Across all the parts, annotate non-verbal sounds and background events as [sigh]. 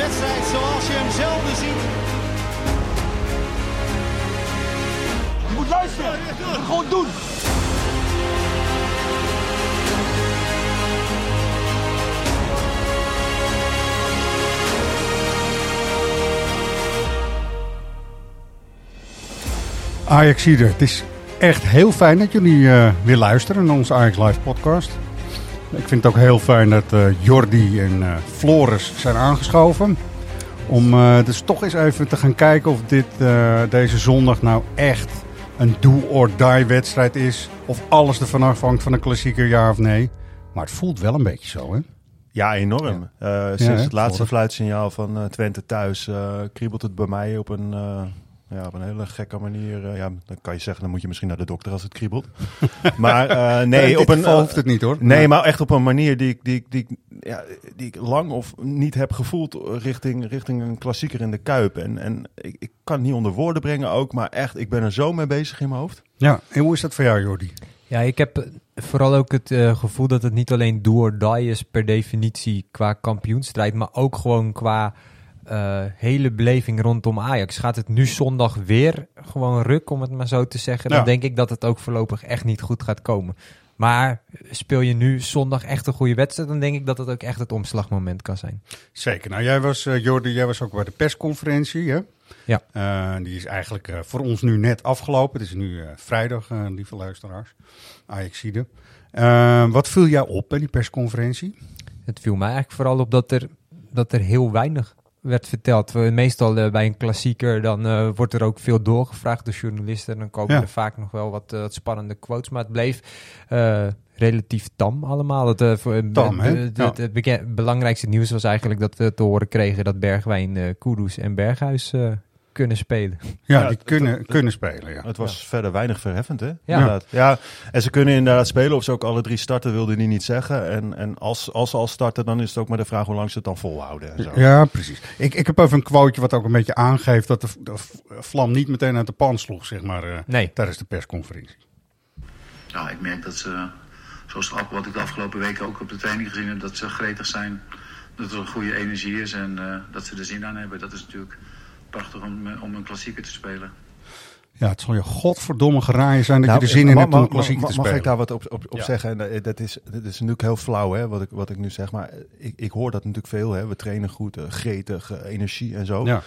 wedstrijd zoals je hem zelden ziet. Je moet luisteren. Je moet gewoon doen. Ajax Ieder, het is echt heel fijn dat jullie eh, weer luisteren naar onze Ajax Live podcast. Ik vind het ook heel fijn dat eh, Jordi en eh, Floris zijn aangeschoven. Om eh, dus toch eens even te gaan kijken of dit deze zondag nou echt een do-or-die wedstrijd is. Of alles ervan afhangt van een klassieker, ja of nee. Maar het voelt wel een beetje zo, hè? Ja, enorm. Sinds hè, het laatste fluitsignaal van Twente thuis kriebelt het bij mij op een, ja, op een hele gekke manier. Eh, ja, dan kan je zeggen, dan moet je misschien naar de dokter als het kriebelt. [laughs] maar eh, nee, op een, geval hoeft het niet, hoor. Nee, maar echt op een manier die ik, die, ik- die, ja, die ik lang of niet heb gevoeld richting, richting een klassieker in de Kuip. En, en ik, ik kan het niet onder woorden brengen ook, maar echt, ik ben er zo mee bezig in mijn hoofd. Ja, en hoe is dat voor jou, Jordi? Ja, ik heb eh, vooral ook het eh, gevoel dat het niet alleen do or die is per definitie qua kampioenstrijd, maar ook gewoon qua eh, hele beleving rondom Ajax. Gaat het nu zondag weer gewoon ruk, om het maar zo te zeggen, Ja. dan denk ik dat het ook voorlopig echt niet goed gaat komen. Maar speel je nu zondag echt een goede wedstrijd, dan denk ik dat het ook echt het omslagmoment kan zijn. Zeker. Nou, jij was, eh, Jordi, jij was ook bij de persconferentie, hè? Ja. Eh, die is eigenlijk voor ons nu net afgelopen. Het is nu vrijdag, lieve luisteraars. Ajaxide. Wat viel jou op bij die persconferentie? Het viel mij eigenlijk vooral op dat er, dat er heel weinig werd verteld. We, meestal eh, bij een klassieker dan eh, wordt er ook veel doorgevraagd door journalisten. En dan komen Ja. er vaak nog wel wat, eh, wat spannende quotes. Maar het bleef relatief tam allemaal. Het, Tam, Ja. belangrijkste nieuws was eigenlijk dat we te horen kregen dat Bergwijn, Kudus en Berghuis kunnen spelen. Ja, die kunnen, het- kunnen spelen, ja. Het was verder weinig verheffend, hè? Ja. Ja. En ze kunnen inderdaad spelen. Of ze ook alle drie starten, wilde hij niet zeggen. En, en als, als ze al starten, dan is het ook maar de vraag hoe lang ze het dan volhouden. En zo. Ja, precies. Ik, ik heb even een quoteje wat ook een beetje aangeeft dat de, de vlam niet meteen uit de pan sloeg, zeg maar, eh, Nee. tijdens de persconferentie. Ja, ik merk dat ze, zoals wat ik de afgelopen weken ook op de training gezien heb, dat ze gretig zijn. Dat er een goede energie is en eh, dat ze er zin aan hebben. Dat is natuurlijk prachtig om, eh, om een klassieker te spelen. Ja, het zal je godverdomme geraaien zijn dat Nou, je er zin in hebt om een klassieker te Mag spelen. ik daar wat op, op, op Ja. zeggen? En dat- is, dat is natuurlijk heel flauw, hè, wat, ik, wat ik nu zeg. Maar ik, ik hoor dat natuurlijk veel. Hè. We trainen goed, eh, gretig, eh, energie en zo. Ja.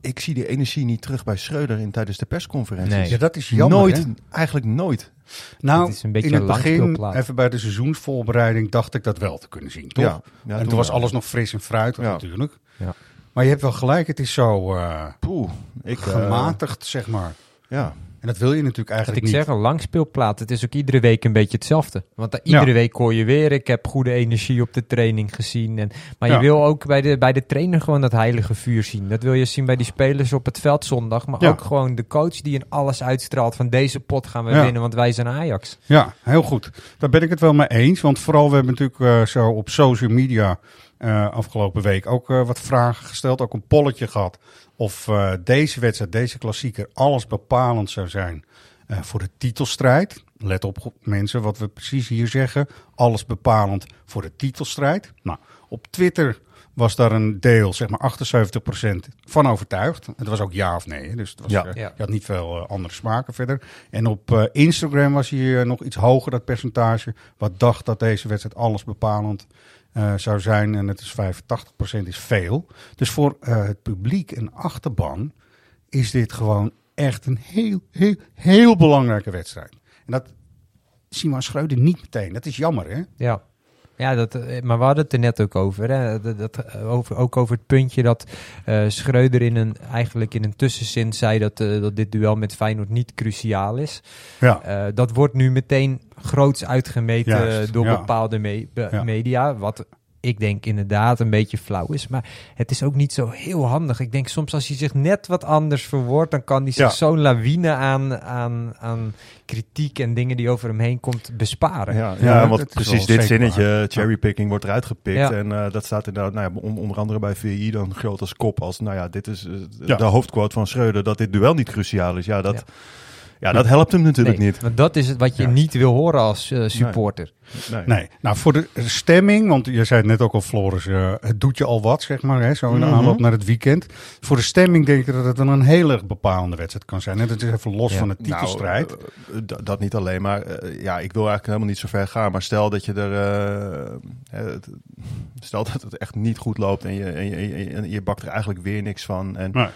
Ik zie die energie niet terug bij Schreuder in, tijdens de persconferenties. Nee. ja, dat is jammer, nooit, hè? eigenlijk nooit. Nou, Het is een beetje in het begin, even bij de seizoensvoorbereiding, dacht ik dat wel te kunnen zien, toch? Ja, ja, en toen was wel. alles nog fris en fruitig Ja. natuurlijk. Ja. Maar je hebt wel gelijk, het is zo eh, Poeh, ik, eh, gematigd, zeg maar. ja. En dat wil je natuurlijk eigenlijk ik niet. zeg, een langspeelplaat. Het is ook iedere week een beetje hetzelfde. Want eh, iedere Ja. week hoor je weer, ik heb goede energie op de training gezien. En, maar Ja. je wil ook bij de, bij de trainer gewoon dat heilige vuur zien. Dat wil je zien bij die spelers op het veld zondag. Maar Ja. ook gewoon de coach die in alles uitstraalt van deze pot gaan we Ja. winnen, want wij zijn Ajax. Ja, heel goed. Daar ben ik het wel mee eens. Want vooral, we hebben natuurlijk eh, zo op social media eh, afgelopen week ook eh, wat vragen gesteld. Ook een polletje gehad of eh, deze wedstrijd, deze klassieker, alles bepalend zou zijn eh, voor de titelstrijd. Let op mensen wat we precies hier zeggen. Alles bepalend voor de titelstrijd. Nou, op Twitter was daar een deel, zeg maar 78% van overtuigd. Het was ook ja of nee. Dus het was, Ja. Ja. je had niet veel andere smaken verder. En op eh, Instagram was hij eh, nog iets hoger, dat percentage. Wat dacht dat deze wedstrijd alles bepalend eh, zou zijn. En het is 85% is veel. Dus voor eh, het publiek en achterban is dit gewoon echt een heel, heel, heel belangrijke wedstrijd. En dat zien we aan Schreuder niet meteen. Dat is jammer, hè? Ja. Ja, dat, eh, maar we hadden het er net ook over, hè? Dat, dat, eh, over. Ook over het puntje dat eh Schreuder in een, eigenlijk in een tussenzin zei dat, dat dit duel met Feyenoord niet cruciaal is. Ja. Dat wordt nu meteen groots uitgemeten Juist, door ja. bepaalde me- be- Ja. media. Wat ik denk inderdaad een beetje flauw is. Maar het is ook niet zo heel handig. Ik denk soms als hij zich net wat anders verwoordt, dan kan hij zich Ja. zo'n lawine aan, aan, aan kritiek en dingen die over hem heen komt besparen. Ja, Ja, ja, want precies dit zinnetje, waar. cherrypicking, wordt eruit gepikt. Ja. En eh, dat staat inderdaad, nou ja, on- onder andere bij VI dan groot als kop. Als, nou ja, dit is eh, Ja. de hoofdquote van Schreuder, dat dit duel niet cruciaal is. Ja, dat, Ja. dat helpt hem natuurlijk Nee, niet. Want dat is het wat je Ja. niet wil horen als eh, supporter. Nee. Nee, nou voor de stemming, want je zei het net ook al, Floris, eh, het doet je al wat, zeg maar, hè, zo in de Mhm. aanloop naar het weekend. Voor de stemming denk ik dat het dan een heel erg bepalende wedstrijd kan zijn. En dat is even los Ja. van de titelstrijd. Nou, eh, d- dat niet alleen, maar eh, ja, ik wil eigenlijk helemaal niet zo ver gaan. Maar stel dat je er, eh, eh, het- stel dat het echt niet goed loopt en je, en je, en je, en je bakt er eigenlijk weer niks van. En Nee.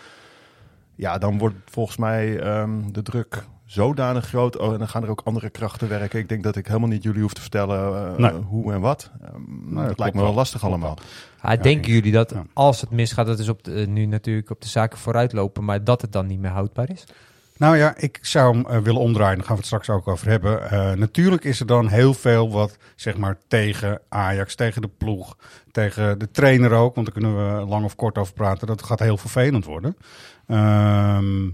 ja, dan wordt volgens mij ehm, de druk zodanig groot. Oh, en dan gaan er ook andere krachten werken. Ik denk dat ik helemaal niet jullie hoef te vertellen eh, Nee. hoe en wat. Ehm, dat lijkt me wel wel. lastig Klopt allemaal. Ah, Ja, denken jullie dat Ja. als het misgaat, dat is op de, nu natuurlijk op de zaken vooruitlopen, maar dat het dan niet meer houdbaar is? Nou ja, ik zou hem eh, willen omdraaien. Daar gaan we het straks ook over hebben. Eh, natuurlijk is er dan heel veel wat, zeg maar, tegen Ajax, tegen de ploeg, tegen de trainer ook. Want daar kunnen we lang of kort over praten. Dat gaat heel vervelend worden. Ehm,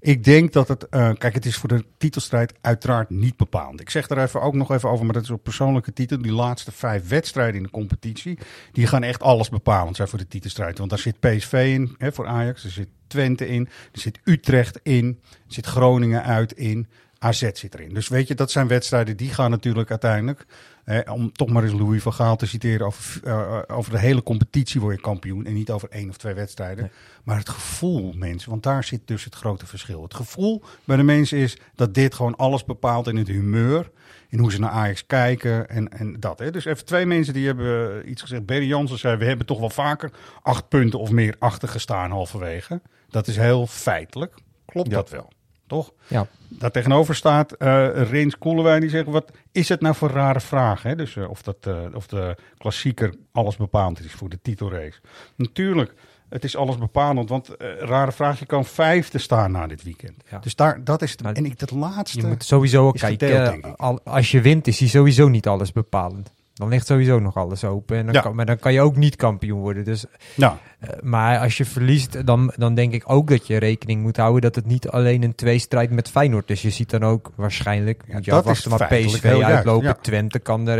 ik denk dat het, eh, kijk, het is voor de titelstrijd uiteraard niet bepaald. Ik zeg er even ook nog even over, maar dat is op persoonlijke titel. Die laatste vijf wedstrijden in de competitie, die gaan echt alles bepalend zijn voor de titelstrijd. Want daar zit PSV in, hè, voor Ajax. Er zit Twente in, er zit Utrecht in, er zit Groningen uit in. AZ zit erin. Dus weet je, dat zijn wedstrijden die gaan natuurlijk uiteindelijk, hè, om toch maar eens Louis van Gaal te citeren, over, eh, over de hele competitie word je kampioen en niet over één of twee wedstrijden. Maar het gevoel, mensen, want daar zit dus het grote verschil. Het gevoel bij de mensen is dat dit gewoon alles bepaalt in het humeur, in hoe ze naar Ajax kijken en, en dat. Hè. Dus even twee mensen die hebben eh, iets gezegd. Berry Jansen zei, we hebben toch wel vaker acht punten of meer achtergestaan halverwege. Dat is heel feitelijk. Klopt Ja. dat wel? Toch? Ja. Daar tegenover staat eh Rins Koelewijn die zegt, wat is het nou voor rare vraag? Hè? Dus eh, of, dat, eh, of de klassieker alles bepalend is voor de titelrace. Natuurlijk, het is alles bepalend, want rare vraag, je kan vijfde staan na dit weekend. Ja. Dus daar, dat is het. Maar en ik, dat laatste... Je moet sowieso kijken, gedeeld, al, als je wint is hij sowieso niet alles bepalend. Dan ligt sowieso nog alles open. En dan Ja. kan, maar dan kan je ook niet kampioen worden. Dus, nou, eh, maar als je verliest, dan, dan denk ik ook dat je rekening moet houden dat het niet alleen een tweestrijd met Feyenoord is. Je ziet dan ook waarschijnlijk, Ja, moet je afwachten, maar PSV uitlopen. ja. Twente kan er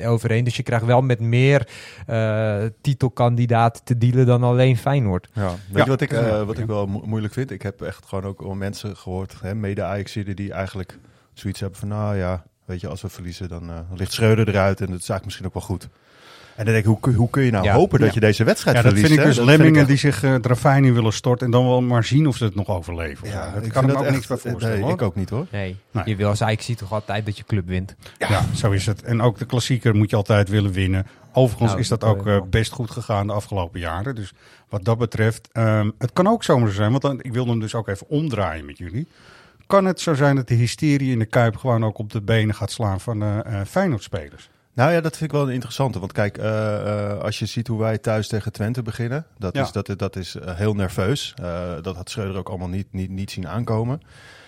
eh, overheen. Dus je krijgt wel met meer eh, titelkandidaten te dealen dan alleen Feyenoord. Ja. Weet Ja. je wat ik, eh, wat ik wel mo- moeilijk vind? Ik heb echt gewoon ook mensen gehoord, hè, mede ajax die eigenlijk zoiets hebben van, nou ja, weet je, als we verliezen, dan eh, dan ligt Schreuder eruit en dat is eigenlijk misschien ook wel goed. En dan denk ik, hoe, kun- hoe kun je nou Ja. hopen dat Ja. je deze wedstrijd ja, dat verliest? vind ik hè? dus Dat vind lemmingen echt- die zich uh, ravijn in willen storten en dan wel maar zien of ze het nog overleven. Ja, Ja, dat ik kan vind ik me ook echt- niks bij voorstellen. Nee, hoor. ik ook niet hoor. Nee, Nee. je wil als Ajax ziet toch altijd dat je club wint. Ja. zo is het. En ook de klassieker moet je altijd willen winnen. Overigens Nou, is dat ook eh, best goed gegaan de afgelopen jaren. Dus wat dat betreft, ehm, het kan ook zomaar zo zijn, want dan, ik wil hem dus ook even omdraaien met jullie. Kan het zo zijn dat de hysterie in de Kuip gewoon ook op de benen gaat slaan van eh Feyenoord-spelers? Nou ja, dat vind ik wel een interessante. Want kijk, eh, als je ziet hoe wij thuis tegen Twente beginnen, dat Ja. is, dat, dat is heel nerveus. Dat had Schreuder ook allemaal niet, niet, niet zien aankomen.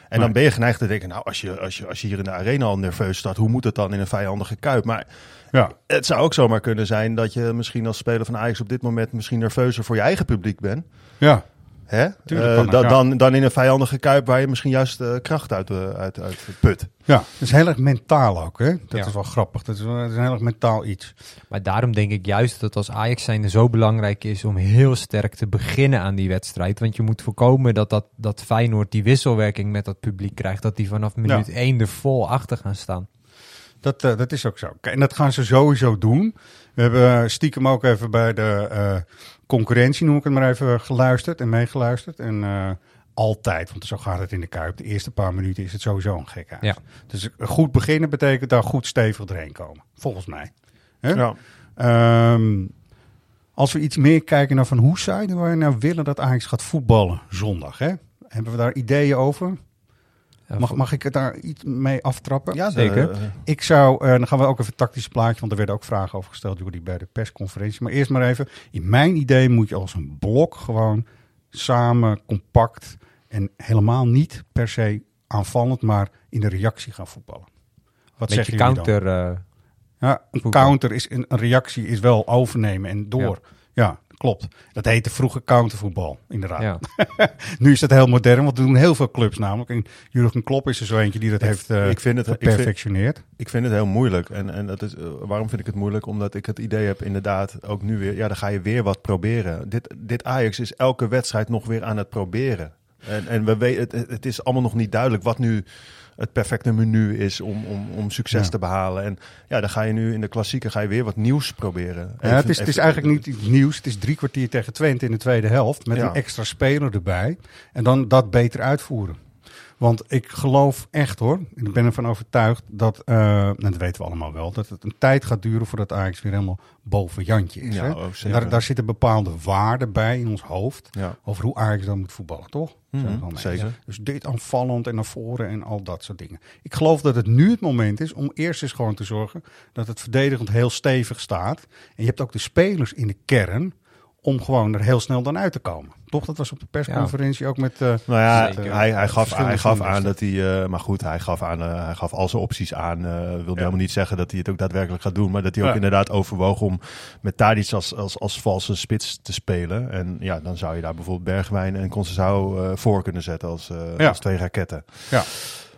En dan ben je geneigd te denken, nou, als je, als, je, als je hier in de arena al nerveus staat, hoe moet het dan in een vijandige kuip? Maar Ja, het zou ook zomaar kunnen zijn dat je misschien als speler van Ajax op dit moment misschien nerveuzer voor je eigen publiek bent. ja. Hè? Tuurlijk Eh, kan dat, da- ja. dan, dan in een vijandige kuip waar je misschien juist eh, kracht uit, eh, uit, uit put. ja. Het is heel erg mentaal ook, hè? Dat Ja. is wel grappig. Dat is, wel- dat is een heel erg mentaal iets. Maar daarom denk ik juist dat als Ajax zijnde zo belangrijk is om heel sterk te beginnen aan die wedstrijd. Want je moet voorkomen dat, dat, dat Feyenoord die wisselwerking met dat publiek krijgt. Dat die vanaf minuut 1 er vol achter gaan staan. Dat, dat is ook zo. Kijk, En dat gaan ze sowieso doen. We hebben stiekem ook even bij de eh, concurrentie, noem ik het maar even, geluisterd en meegeluisterd. En eh, altijd, want zo gaat het in de Kuip. De eerste paar minuten is het sowieso een gekhuis. Ja. Dus goed beginnen betekent daar goed stevig doorheen komen. Volgens mij. Hè? Ja. Ehm, als we iets meer kijken naar van hoe zouden wij nou willen dat Ajax gaat voetballen zondag. Hè? Hebben we daar ideeën over? Mag, mag ik het daar iets mee aftrappen? Ja, Zeker. eh, Ik zou, eh, dan gaan we ook even een tactisch plaatje, want er werden ook vragen over gesteld, Jordi, bij de persconferentie. Maar eerst maar even, in mijn idee moet je als een blok gewoon samen, compact en helemaal niet per se aanvallend, maar in de reactie gaan voetballen. Wat Beetje jullie dan? counter. eh, Ja, een Voetbal. counter is een, een reactie is wel overnemen en door. Ja. Klopt. Dat heette vroeger countervoetbal, inderdaad. Ja. [laughs] Nu is het heel modern, want er doen heel veel clubs namelijk. En Jurgen Klopp is er zo eentje die dat heeft eh ik vind het- ik vind- geperfectioneerd. Ik vind het heel moeilijk. En, en dat is, eh, waarom vind ik het moeilijk? Omdat ik het idee heb, inderdaad, ook nu weer, ja, dan ga je weer wat proberen. Dit, dit Ajax is elke wedstrijd nog weer aan het proberen. En, en we weten, het, het is allemaal nog niet duidelijk wat nu het perfecte menu is om, om, om succes Ja. te behalen. En ja, dan ga je nu in de klassieker ga je weer wat nieuws proberen. Ja, het, is, het is eigenlijk niet iets nieuws. Het is drie kwartier tegen Twente in de tweede helft. Met Ja. een extra speler erbij. En dan dat beter uitvoeren. Want ik geloof echt hoor, ik ben ervan overtuigd dat, eh, en dat weten we allemaal wel, dat het een tijd gaat duren voordat Ajax weer helemaal boven Jantje is. Ja, hè? oh, daar, daar zitten bepaalde waarden bij in ons hoofd Ja. over hoe Ajax dan moet voetballen, toch? Mee zeker. Dus dit aanvallend en naar voren en al dat soort dingen. Ik geloof dat het nu het moment is om eerst eens gewoon te zorgen dat het verdedigend heel stevig staat. En je hebt ook de spelers in de kern om gewoon er heel snel dan uit te komen. Toch? Dat was op de persconferentie ook met... eh, Nou ja, Zeker. hij, hij, gaf, hij gaf aan dat hij, eh, maar goed, hij gaf, aan, eh, hij gaf al zijn opties aan. eh wilde helemaal niet zeggen dat hij het ook daadwerkelijk gaat doen, maar dat hij ook Ja. inderdaad overwoog om met Tadic als, als, als valse spits te spelen. En ja, dan zou je daar bijvoorbeeld Bergwijn en Conceição eh voor kunnen zetten als, eh, Ja. als twee raketten. ja.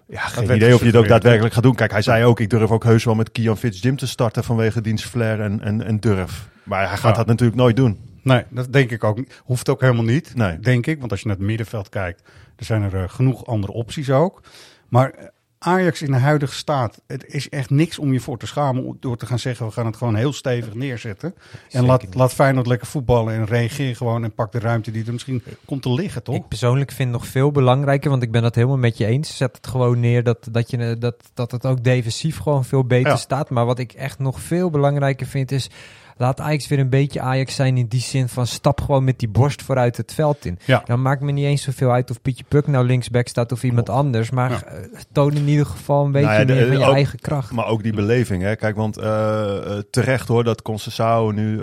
Ja, geen idee of je het ook daadwerkelijk gaat doen. Kijk, hij zei ook, ik durf ook heus wel met Kian Fitzjim te starten vanwege diens flair en, en, en durf. Maar hij gaat Ja. dat natuurlijk nooit doen. Nee, dat denk ik ook niet. Hoeft ook helemaal niet, Nee. denk ik. Want als je naar het middenveld kijkt, er zijn er eh, genoeg andere opties ook. Maar eh, Ajax in de huidige staat, het is echt niks om je voor te schamen door te gaan zeggen, we gaan het gewoon heel stevig neerzetten. En laat, niet. laat Feyenoord lekker voetballen en reageer gewoon en pak de ruimte die er misschien komt te liggen, toch? Ik persoonlijk vind nog veel belangrijker, want ik ben dat helemaal met je eens. Zet het gewoon neer dat, dat, je, eh, dat, dat het ook defensief gewoon veel beter Ja. staat. Maar wat ik echt nog veel belangrijker vind is... Laat Ajax weer een beetje Ajax zijn in die zin van stap gewoon met die borst vooruit het veld in. Ja. Dan maakt me niet eens zoveel uit of Pietje Puk nou linksback staat of iemand anders. Maar Ja. eh, toon in ieder geval een beetje Nou ja, de- meer van je ook- eigen kracht. Maar ook die beleving, hè. Kijk, want eh, eh, terecht hoor dat Conceição nu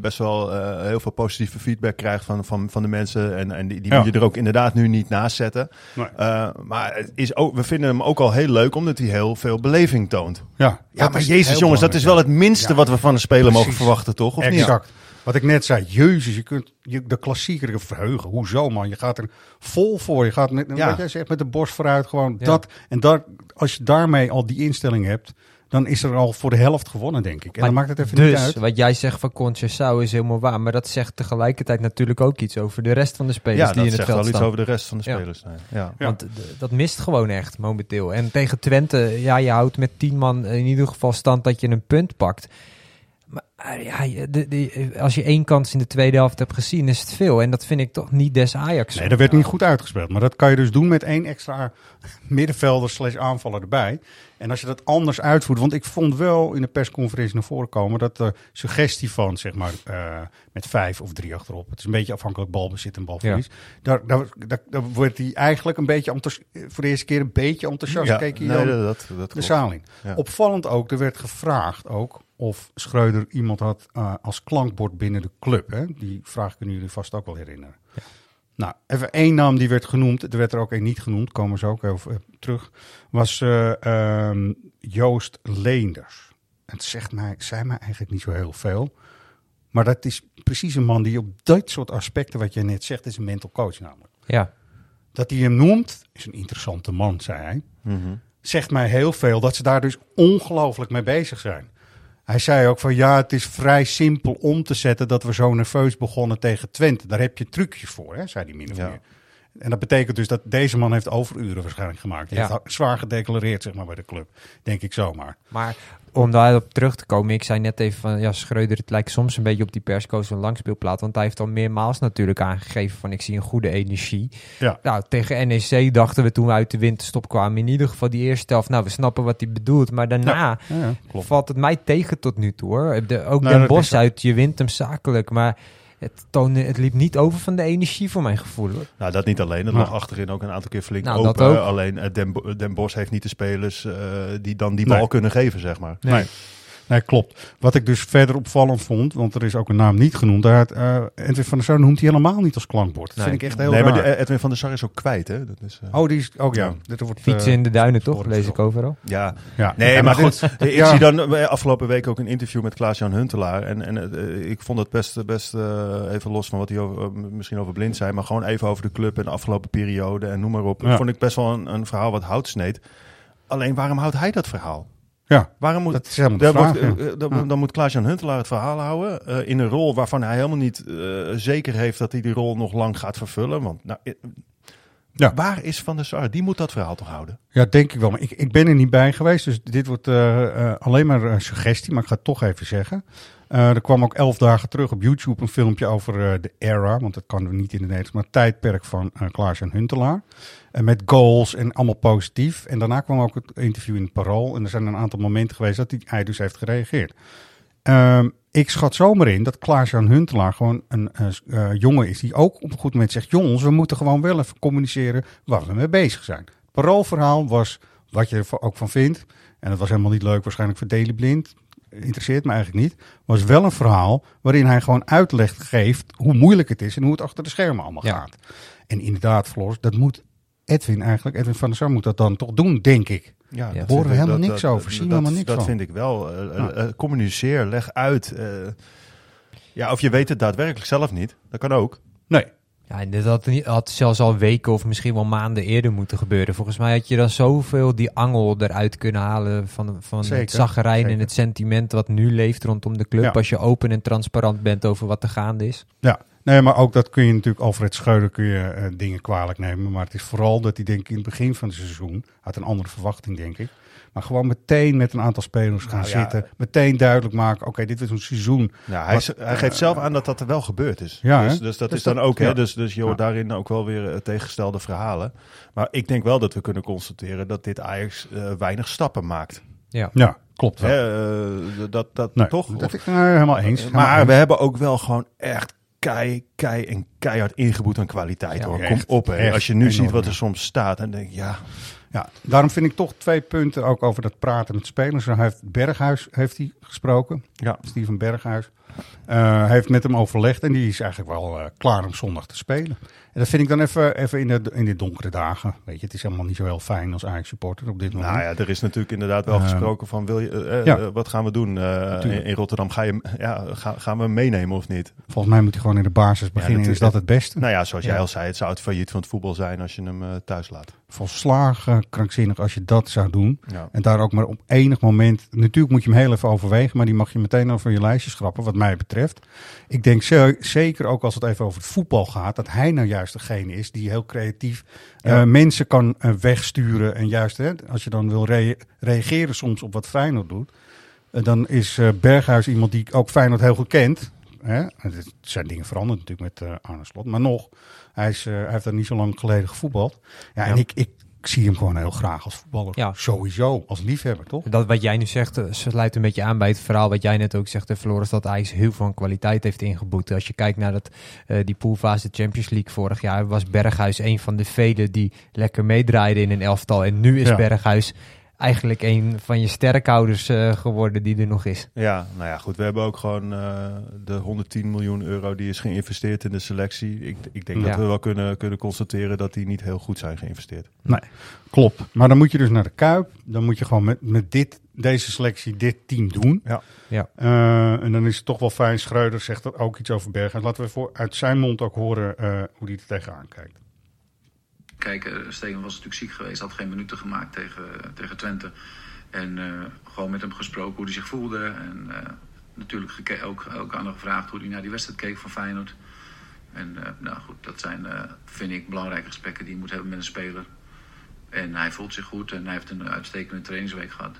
best wel heel veel positieve feedback krijgt van, van, van de mensen. En, en die, die moet je er ook inderdaad nu niet naast zetten. Nee. Maar het is ook, we vinden hem ook al heel leuk omdat hij heel veel beleving toont. Ja, Ja, maar jezus jongens, dat is wel het minste Ja. wat we van een speler mogen verwachten, toch? Of niet? Exact. Wat ik net zei, jezus, je kunt je, de klassieker verheugen. Hoezo man? Je gaat er vol voor. Je gaat met, Ja. wat jij zegt, met de borst vooruit gewoon Ja. dat. En dat, als je daarmee al die instelling hebt, dan is er al voor de helft gewonnen, denk ik. En Maar dan maakt het even dus, niet uit. wat jij zegt van Conceição is helemaal waar. Maar dat zegt tegelijkertijd natuurlijk ook iets over de rest van de spelers Ja, die in dat het zegt veld wel iets staan. over de rest van de Ja. spelers. Nee. Ja. Ja. Want dat mist gewoon echt momenteel. En tegen Twente, ja, je houdt met tien man in ieder geval stand dat je een punt pakt. Maar eh, ja, de, als je één kans in de tweede helft hebt gezien, is het veel. En dat vind ik toch niet des Ajax. Nee, dat werd niet goed uitgespeeld. Maar dat kan je dus doen met één extra middenvelder slash aanvaller erbij. En als je dat anders uitvoert... Want ik vond wel in de persconferentie naar voren komen... dat de suggestie van, zeg maar, eh, met vijf of drie achterop... het is een beetje afhankelijk balbezit en balverlies... Daar, daar, daar, daar wordt hij eigenlijk een beetje... enthousi- voor de eerste keer een beetje enthousiast. Ja, Keek hij nee, dat, dat, dat de zaal in. Ja. Opvallend ook, er werd gevraagd ook... of Schreuder iemand had eh, als klankbord binnen de club. Hè? Die vraag kunnen jullie vast ook wel herinneren. Nou, even één naam die werd genoemd. Er werd er ook één niet genoemd, komen ze ook eh, terug. Was eh, ehm, Joost Leenders. Het zegt mij, zei mij eigenlijk niet zo heel veel. Maar dat is precies een man die op dat soort aspecten, wat jij net zegt, is een mental coach namelijk. Ja, Dat hij hem noemt, is een interessante man, zei hij. Mhm. Zegt mij heel veel dat ze daar dus ongelooflijk mee bezig zijn. Hij zei ook van ja, het is vrij simpel om te zetten dat we zo nerveus begonnen tegen Twente. Daar heb je trucjes voor, hè, zei hij min of Ja. En dat betekent dus dat deze man heeft overuren waarschijnlijk gemaakt. Ja. heeft zwaar gedeclareerd zeg maar, bij de club, denk ik zomaar. maar om daarop terug te komen, ik zei net even van ja, Schreuder, het lijkt soms een beetje op die perscoach van langspeelplaat. Want hij heeft al meermaals natuurlijk aangegeven van ik zie een goede energie. Ja. Nou, tegen NEC dachten we toen we uit de winterstop kwamen, in ieder geval die eerste helft, nou we snappen wat hij bedoelt. Maar daarna Ja, ja, klopt. valt het mij tegen tot nu toe hoor. De, ook Nou, Den zo. uit, je wint hem zakelijk, maar het, toonde, het liep niet over van de energie voor mijn gevoel. Hoor. Nou, dat niet alleen. Het Nou. lag achterin ook een aantal keer flink Nou, open. dat. Alleen eh, Den, Bo- Den Bos heeft niet de spelers eh, die dan die Nee. bal kunnen geven, zeg maar. Nee. Nee, klopt. Wat ik dus verder opvallend vond, want er is ook een naam niet genoemd. Daar eh, Edwin van der Sar noemt hij helemaal niet als klankbord. Dat Nee. vind ik echt heel nee, raar. maar die- Edwin van der Sar is ook kwijt, hè? Dat is, eh, Oh, die is ook ja. Dit wordt, Fietsen eh, in de duinen toch, lees ik overal. ja, Ja. Nee, Ja, maar dit- [laughs] goed. Ik ja. zie dan eh, afgelopen week ook een interview met Klaas-Jan Huntelaar. En, en eh, ik vond het best, best eh, even los van wat hij over, eh, misschien over blind zei. Maar gewoon even over de club en de afgelopen periode en noem maar op. Ja. Vond ik best wel een, een verhaal wat hout sneed. Alleen waarom houdt hij dat verhaal? Ja, Waarom moet, dat is helemaal de dan, vraag. wordt, ja. dan, Ja. dan moet Klaas-Jan Huntelaar het verhaal houden. eh, in een rol waarvan hij helemaal niet eh, zeker heeft dat hij die rol nog lang gaat vervullen. Want nou, eh, Ja. waar is Van der Sar? Die moet dat verhaal toch houden? Ja, denk ik wel. Maar ik, ik ben er niet bij geweest, dus dit wordt alleen maar een suggestie, maar ik ga het toch even zeggen. Eh, er kwam ook elf dagen terug op YouTube een filmpje over eh, de era, want dat kan we niet in het Nederlands, maar het tijdperk van eh Klaas en Huntelaar. Met goals en allemaal positief. En daarna kwam ook het interview in het Parool. En er zijn een aantal momenten geweest dat hij, dus heeft gereageerd. Ehm, ik schat zomaar in dat Klaas-Jan Huntelaar gewoon een jongen is die ook op een goed moment zegt... jongens, we moeten gewoon wel even communiceren waar we mee bezig zijn. Het paroolverhaal was wat je er ook van vindt. En dat was helemaal niet leuk waarschijnlijk voor Daily Blind. Interesseert me eigenlijk niet. Was wel een verhaal waarin hij gewoon uitleg geeft hoe moeilijk het is... en hoe het achter de schermen allemaal Ja. gaat. En inderdaad, Floris, dat moet Edwin eigenlijk... Edwin van der Sar moet dat dan toch doen, denk ik. Ja, Ja. dat Horen we helemaal dat- niks dat- over, zien we dat- helemaal niks Dat van. vind ik wel. Eh, eh, Ja. eh, communiceer, leg uit. eh. ja, of je weet het daadwerkelijk zelf niet. Dat kan ook. Nee, Ja, en dit had, niet, had zelfs al weken of misschien wel maanden eerder moeten gebeuren. Volgens mij had je dan zoveel die angel eruit kunnen halen van, van het Zeker, zaggerijn en het sentiment wat nu leeft rondom de club. Ja. Als je open en transparant bent over wat er gaande is. Ja, nee, maar ook dat kun je natuurlijk, Alfred Schreuder kun je eh, dingen kwalijk nemen. Maar het is vooral dat hij denk ik in het begin van het seizoen, had een andere verwachting denk ik. Maar gewoon meteen met een aantal spelers gaan Nou ja. zitten. Meteen duidelijk maken, oké, dit is een seizoen. Ja, hij, Wat- z- hij geeft zelf aan dat dat er wel gebeurd is. Ja, dus, hè? dus dat Dus is dan dat- ook. Hè? Dus, dus je hoort Ja. daarin ook wel weer eh, tegengestelde verhalen. Maar ik denk wel dat we kunnen constateren dat dit Ajax eh, weinig stappen maakt. Ja. Ja, klopt wel. Hè, eh, dat, dat Nee, toch? Dat Of- ik nou, helemaal eens. maar Helemaal we eens. hebben ook wel gewoon echt kei, kei en keihard ingeboet aan kwaliteit. Ja, hoor. echt, Kom op. Hè. echt Als je nu enorm, ziet wat er soms staat, dan denk ik, ja, Ja, daarom vind ik toch twee punten ook over dat praten met spelers. Hij heeft Berghuis heeft hij gesproken, ja. Steven Berghuis. Hij heeft met hem overlegd en die is eigenlijk wel eh, klaar om zondag te spelen. Dat vind ik dan even, even in, de, in de donkere dagen. Weet je, het is helemaal niet zo heel fijn als Ajax-supporter op dit moment. Nou ja, er is natuurlijk inderdaad wel Ehm, gesproken van, wil je, eh, eh, ja. wat gaan we doen eh, in, in Rotterdam? Ga je, ja, ga, gaan we meenemen of niet? Volgens mij moet hij gewoon in de basis beginnen. is dat het beste? Nou ja, zoals jij al zei, het zou het failliet van het voetbal zijn als je hem thuis laat. Volslagen krankzinnig als je dat zou doen. En daar ook maar op enig moment. Natuurlijk moet je hem heel even overwegen. Maar die mag je meteen over je lijstje schrappen, wat mij betreft. Ik denk ze- zeker ook als het even over het voetbal gaat. dat hij nou juist degene is die heel creatief eh, Ja. mensen kan eh, wegsturen. En juist hè, als je dan wil rea- reageren soms op wat Feyenoord doet. eh, dan is Berghuis iemand die ook Feyenoord heel goed kent. Hè? Het zijn dingen veranderd natuurlijk met Arne Slot. Maar nog, hij, is, hij heeft daar niet zo lang geleden gevoetbald. Ja, en Ja. ik, ik zie hem gewoon heel graag als voetballer. Ja. Sowieso, als liefhebber, toch? Dat wat jij nu zegt, eh, sluit een beetje aan bij het verhaal wat jij net ook zegt, Floris, dat Ajax heel veel kwaliteit heeft ingeboet. Als je kijkt naar dat, eh, die poolfase Champions League vorig jaar, was Berghuis een van de velen die lekker meedraaiden in een elftal. En nu is Ja. Berghuis eigenlijk een van je sterkhouders eh, geworden die er nog is. Ja, nou ja, goed. We hebben ook gewoon eh, de 110 miljoen euro die is geïnvesteerd in de selectie. Ik, ik denk Ja. dat we wel kunnen, kunnen constateren dat die niet heel goed zijn geïnvesteerd. Nee, klopt. Maar dan moet je dus naar de Kuip. Dan moet je gewoon met, met dit, deze selectie dit team doen. Ja. Ja. Eh, en dan is het toch wel fijn. Schreuder zegt er ook iets over Berghuis. Laten we voor, uit zijn mond ook horen eh, hoe hij er tegenaan kijkt. Kijk, Steven was natuurlijk ziek geweest, had geen minuten gemaakt tegen, tegen Twente. En eh, gewoon met hem gesproken hoe hij zich voelde. En eh, natuurlijk geke- ook, ook aan hem gevraagd hoe hij naar die wedstrijd keek van Feyenoord. En eh, nou goed, dat zijn, eh, vind ik, belangrijke gesprekken die je moet hebben met een speler. En hij voelt zich goed en hij heeft een uitstekende trainingsweek gehad.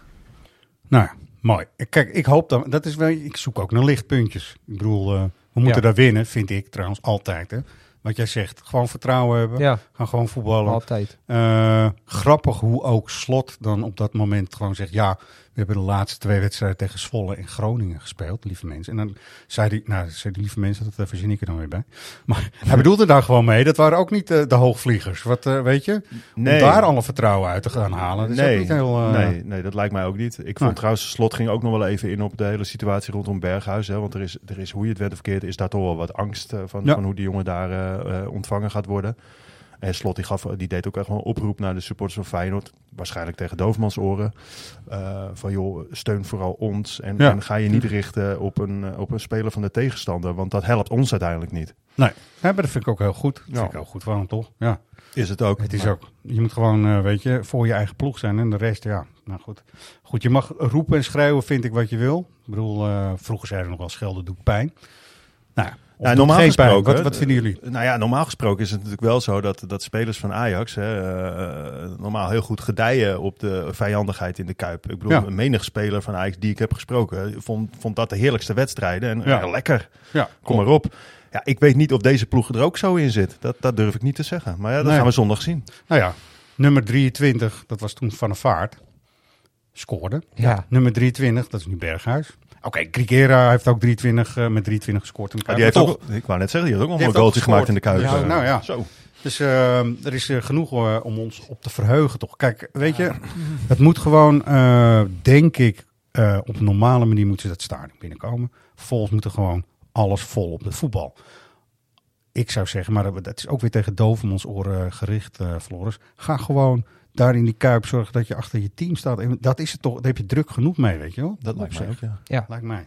Nou mooi. Ik- Kijk, ik hoop dan. Dat is wel. Ik zoek ook naar lichtpuntjes. Ik bedoel, we moeten Ja. daar winnen, vind ik trouwens altijd. Hè. Wat jij zegt, gewoon vertrouwen hebben. Ja, Gaan gewoon voetballen. altijd. Eh, grappig hoe ook Slot dan op dat moment gewoon zegt: Ja, hebben de laatste twee wedstrijden tegen Zwolle in Groningen gespeeld, lieve mensen. En dan zei die, nou, zei die lieve mensen, dat verzin ik er dan weer bij. Maar [laughs] hij bedoelde daar gewoon mee, dat waren ook niet uh, de hoogvliegers. Wat, uh, weet je, Nee. om daar alle vertrouwen uit te gaan halen. Dat is niet heel... eh, nee, nee, dat lijkt mij ook niet. Ik vond Nee. trouwens, Slot ging ook nog wel even in op de hele situatie rondom Berghuis. Hè, want er is, er is, hoe je het werd of verkeerd, is daar toch wel wat angst eh, van, Ja. van hoe die jongen daar eh, eh, ontvangen gaat worden. En Slot die, gaf, die deed ook echt een oproep naar de supporters van Feyenoord. Waarschijnlijk tegen Doofmans oren. Eh, van joh, steun vooral ons. En, Ja. en ga je niet richten op een, eh, op een speler van de tegenstander. Want dat helpt ons uiteindelijk niet. Nee, ja, maar dat vind ik ook heel goed. Dat vind ik heel goed van hem, toch? Ja. Is het ook. Het is Maar- ook, je moet gewoon, eh, weet je, voor je eigen ploeg zijn en de rest, ja, nou goed. Goed, je mag roepen en schreeuwen, vind ik, wat je wil. Ik bedoel, vroeger zeiden we nog wel, schelden doet pijn. Nou, ja, normaal gesproken. Wat, wat vinden jullie? Nou ja, normaal gesproken is het natuurlijk wel zo dat, dat spelers van Ajax hè, eh, normaal heel goed gedijen op de vijandigheid in de Kuip. Ik bedoel, Ja. een menig speler van Ajax die ik heb gesproken vond, vond dat de heerlijkste wedstrijden. En Ja. ja, lekker, Ja, kom maar op. Ja, ik weet niet of deze ploeg er ook zo in zit. Dat, dat durf ik niet te zeggen. Maar ja, dat Nee. gaan we zondag zien. Nou ja, nummer 23, dat was toen Van der Vaart, scoorde. Ja. Nummer 23, dat is nu Berghuis. Oké, Grigera heeft ook 23, eh, met 23 gescoord in de Kuip. die heeft Maar ook, ik wou net zeggen, die heeft ook nog een goaltje gemaakt in de Kuip. Ja, nou ja. Zo. Dus eh, er is eh, genoeg eh, om ons op te verheugen, toch? Kijk, weet je, het moet gewoon, denk ik, op een normale manier moeten ze dat stadion binnenkomen. Vervolgens moet er gewoon alles vol op het voetbal. Ik zou zeggen, maar dat- is ook weer tegen Dovermans oren gericht, Floris. Ga gewoon daar in die kuip zorgen dat je achter je team staat. En dat is het toch, daar heb je druk genoeg mee, weet je wel? Dat lijkt mij ook, ja. Ja. Lijkt mij.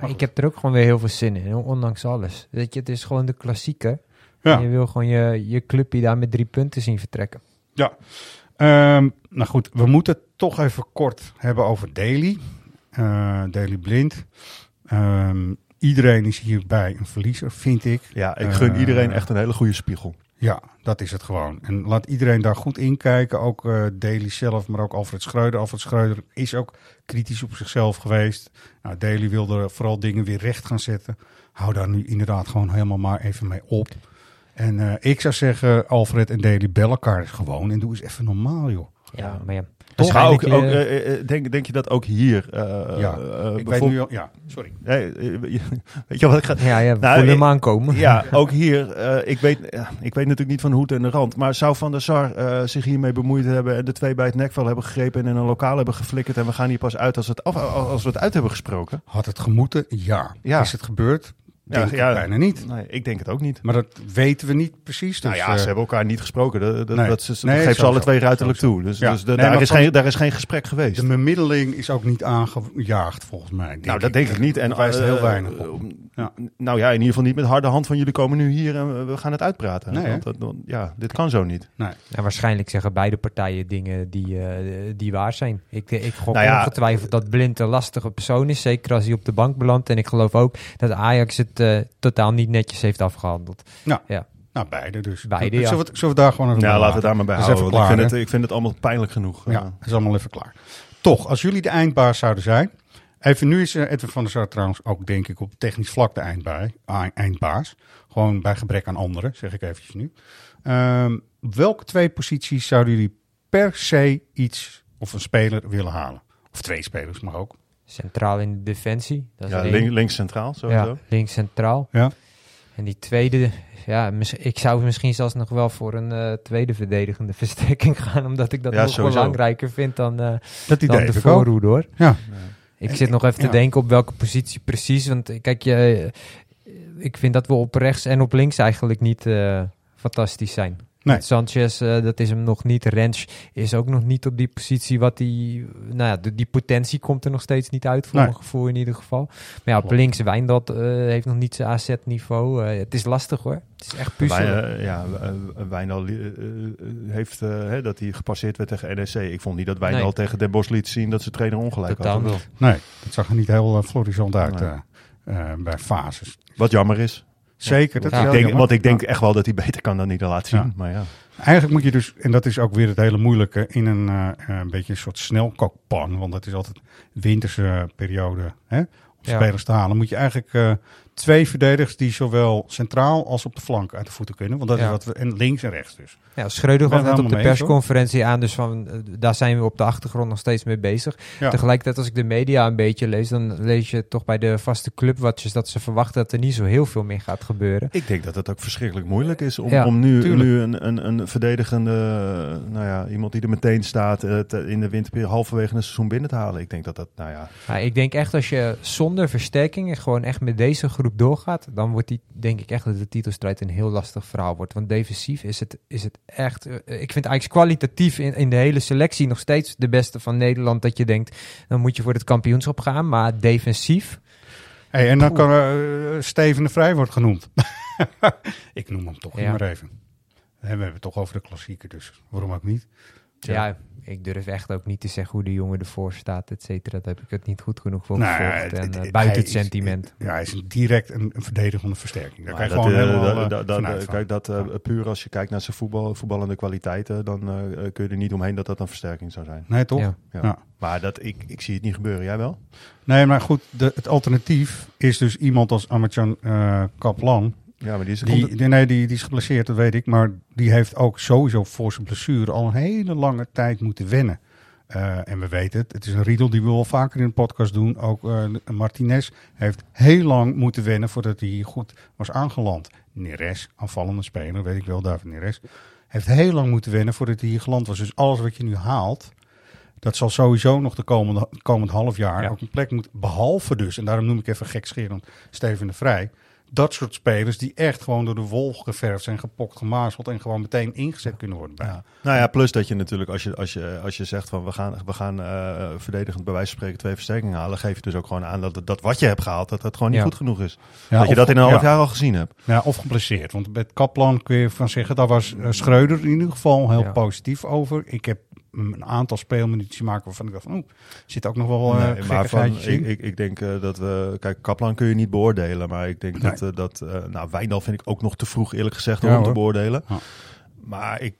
Ja, ik heb er ook gewoon weer heel veel zin in, ondanks alles. Weet je, het is gewoon de klassieker. Ja. En je wil gewoon je, je clubje daar met drie punten zien vertrekken. Ja. Ehm, nou goed, we moeten het toch even kort hebben over Daily. Eh Daily Blind. Ehm, iedereen is hierbij een verliezer, vind ik. Ja, ik gun Eh, iedereen echt een hele goede spiegel. Ja, dat is het gewoon. En laat iedereen daar goed in kijken. Ook Daly zelf, maar ook Alfred Schreuder. Alfred Schreuder is ook kritisch op zichzelf geweest. Nou, Daly wilde vooral dingen weer recht gaan zetten. Hou daar nu inderdaad gewoon helemaal maar even mee op. En eh, ik zou zeggen, Alfred en Daly bel elkaar gewoon. En doe eens even normaal, joh. Ja, maar ja. Maar ook, ook, eh, eh, denk, denk je dat ook hier... eh, Ja, ik weet nu al, ja, sorry. [laughs] Weet je wat ik ga... ja, ja, we Nou, hem aankomen. Ja, [laughs] ook hier. eh, ik, weet, ik weet natuurlijk niet van de hoed en de rand. Maar zou Van der Sar eh, zich hiermee bemoeid hebben... en de twee bij het nekvel hebben gegrepen... en in een lokaal hebben geflikkerd... en we gaan hier pas uit als, het af, als we het uit hebben gesproken? Had het gemoeten? Ja. Ja. Is het gebeurd? Denk ik bijna niet. Nee, ik denk het ook niet. Maar dat weten we niet precies. Dus, nou ja, eh, ze hebben elkaar niet gesproken. Dat, dat, nee. dat, ze, dat Nee, geeft ze alle twee ruiterlijk toe. Dus, Ja. dus de- Nee, daar, is geen, daar is geen gesprek geweest. de bemiddeling is ook niet aangejaagd, volgens mij. denk nou, dat denk ik niet. En wijst eh, heel weinig eh, op. eh, Ja. Nou ja, in ieder geval niet met harde hand van jullie komen nu hier en we gaan het uitpraten. Nee? Want dat, ja, dit kan zo niet. Nee. Nou, waarschijnlijk zeggen beide partijen dingen die, eh, die waar zijn. Ik, ik gok Nou ja, ongetwijfeld dat Blind een lastige persoon is. Zeker als hij op de bank belandt. En ik geloof ook dat Ajax het eh, totaal niet netjes heeft afgehandeld. Nou, beide dus. Beide, zullen, ja. we, zullen we daar gewoon over Ja, laten we daar maar bij houden. even ik, vind het, ik vind het allemaal pijnlijk genoeg. Ja, dat is allemaal even klaar. Toch, als jullie de eindbaas zouden zijn. Even nu is eh, Edwin van der Sar trouwens ook, denk ik, op technisch vlak de eindbaas. eindbaas. Gewoon bij gebrek aan anderen, zeg ik eventjes nu. Ehm, welke twee posities zouden jullie per se iets of een speler willen halen? Of twee spelers mag ook. Centraal in de defensie. Dat is ja, link, links centraal sowieso. ja, links centraal. Ja. En die tweede, ja, mis- ik zou misschien zelfs nog wel voor een eh, tweede verdedigende [laughs] versterking gaan. Omdat ik dat Ja, nog sowieso. belangrijker vind dan, eh, Dat dan de voorhoede hoor. Ja. Ik En- zit nog even ja. te denken op welke positie precies. Want eh, kijk, je, ik vind dat we op rechts en op links eigenlijk niet eh, fantastisch zijn. Nee. Sanchez, eh, dat is hem nog niet. Rens is ook nog niet op die positie wat die... Nou ja, de- die potentie komt er nog steeds niet uit, voor Nee. mijn gevoel in ieder geval. Maar ja, op links, Wijndal eh, heeft nog niet zijn AZ-niveau. Eh, het is lastig hoor. Het is echt puzzelen. Wij, ja, Wijndal heeft, hè, dat hij gepasseerd werd tegen NEC. Ik vond niet dat Wijndal Nee. tegen Den Bosch liet zien dat ze trainer ongelijk Totaal. Nee, dat zag er niet heel uh, florissant uit Nee. bij fases. Wat jammer is. Zeker. Dat Ja. is Ik denk, want ik denk echt wel dat hij beter kan dan niet laat zien. Ja. Maar ja. Eigenlijk moet je dus, en dat is ook weer het hele moeilijke, in een, eh, een beetje een soort snelkookpan. Want het is altijd winterse periode. Hè? Ja. spelers te halen, moet je eigenlijk eh, twee verdedigers die zowel centraal als op de flank uit de voeten kunnen. Want dat Ja. is wat we, en links en rechts dus. Ja, Schreuder gaf net op de persconferentie aan, dus van, eh, daar zijn we op de achtergrond nog steeds mee bezig. Ja. Tegelijkertijd, als ik de media een beetje lees, dan lees je toch bij de vaste clubwatchers dat ze verwachten dat er niet zo heel veel meer gaat gebeuren. Ik denk dat het ook verschrikkelijk moeilijk is om, Ja, om nu, tuurlijk. nu een, een, een verdedigende, eh, nou ja, iemand die er meteen staat eh, te- in de winterperiode halverwege een seizoen binnen te halen. Ik denk dat dat, nou ja, ik denk echt als je zonder versterkingen gewoon echt met deze groep doorgaat, dan wordt die, denk ik echt dat de titelstrijd een heel lastig verhaal wordt. Want defensief is het, is het echt, eh, ik vind eigenlijk kwalitatief in, in de hele selectie nog steeds de beste van Nederland. Dat je denkt, dan moet je voor het kampioenschap gaan. Maar defensief, Hey, en dan kan eh, Steven de Vrij wordt genoemd. [laughs] ik noem hem toch Ja. maar even. We hebben het toch over de klassieker, dus waarom ook niet? Ja. ik durf echt ook niet te zeggen hoe de jongen ervoor staat, et cetera. Dat heb ik het niet goed genoeg voor Nou ja, gevolgd. het- en, het- eh, het- buiten het is- sentiment. Ja, hij is een direct een, een verdedigende versterking. Daar kan je gewoon eh, helemaal dat- eh. Kijk, dat eh, puur als je kijkt naar zijn voetbal, voetballende kwaliteiten, dan eh, kun je er niet omheen dat dat een versterking zou zijn. Nee, toch? Ja. Ja. Ja. Maar dat, ik, ik zie het niet gebeuren. Jij wel? Nee, maar goed, de, het alternatief is dus iemand als Amartjan eh Kaplan. Ja, maar die is Die, die, nee, die, die is geblesseerd, dat weet ik. Maar die heeft ook sowieso voor zijn blessure al een hele lange tijd moeten wennen. Eh, en we weten het, het is een riedel die we wel vaker in de podcast doen. Ook eh, Martinez heeft heel lang moeten wennen voordat hij hier goed was aangeland. Neres, aanvallende speler, weet ik wel, David Neres. Heeft heel lang moeten wennen voordat hij hier geland was. Dus alles wat je nu haalt, dat zal sowieso nog de komende, komend half jaar Ja. ook een plek moeten. Behalve dus, en daarom noem ik even gekscherend Steven de Vrij. Dat soort spelers die echt gewoon door de wol geverfd zijn, gepokt, gemazeld en gewoon meteen ingezet kunnen worden. Bij. Ja. Nou ja, plus dat je natuurlijk, als je, als je, als je zegt van we gaan, we gaan eh, verdedigend bij wijze van spreken twee versterkingen halen, geef je dus ook gewoon aan dat, dat wat je hebt gehaald, dat dat gewoon niet Ja. goed genoeg is. Ja, dat je dat in een half ja. jaar al gezien hebt. Ja, of geblesseerd. Want met Kaplan kun je van zeggen, daar was eh, Schreuder in ieder geval heel positief over. Ik heb een aantal speelminuutjes maken waarvan ik dacht van, oeh, zit ook nog wel Nee, maar van, ik, in. ik, ik denk eh, dat we, kijk, Kaplan kun je niet beoordelen, maar ik denk Nee. dat, eh, dat nou, Wijndal vind ik ook nog te vroeg eerlijk gezegd Ja, om te beoordelen. Ja. Maar ik,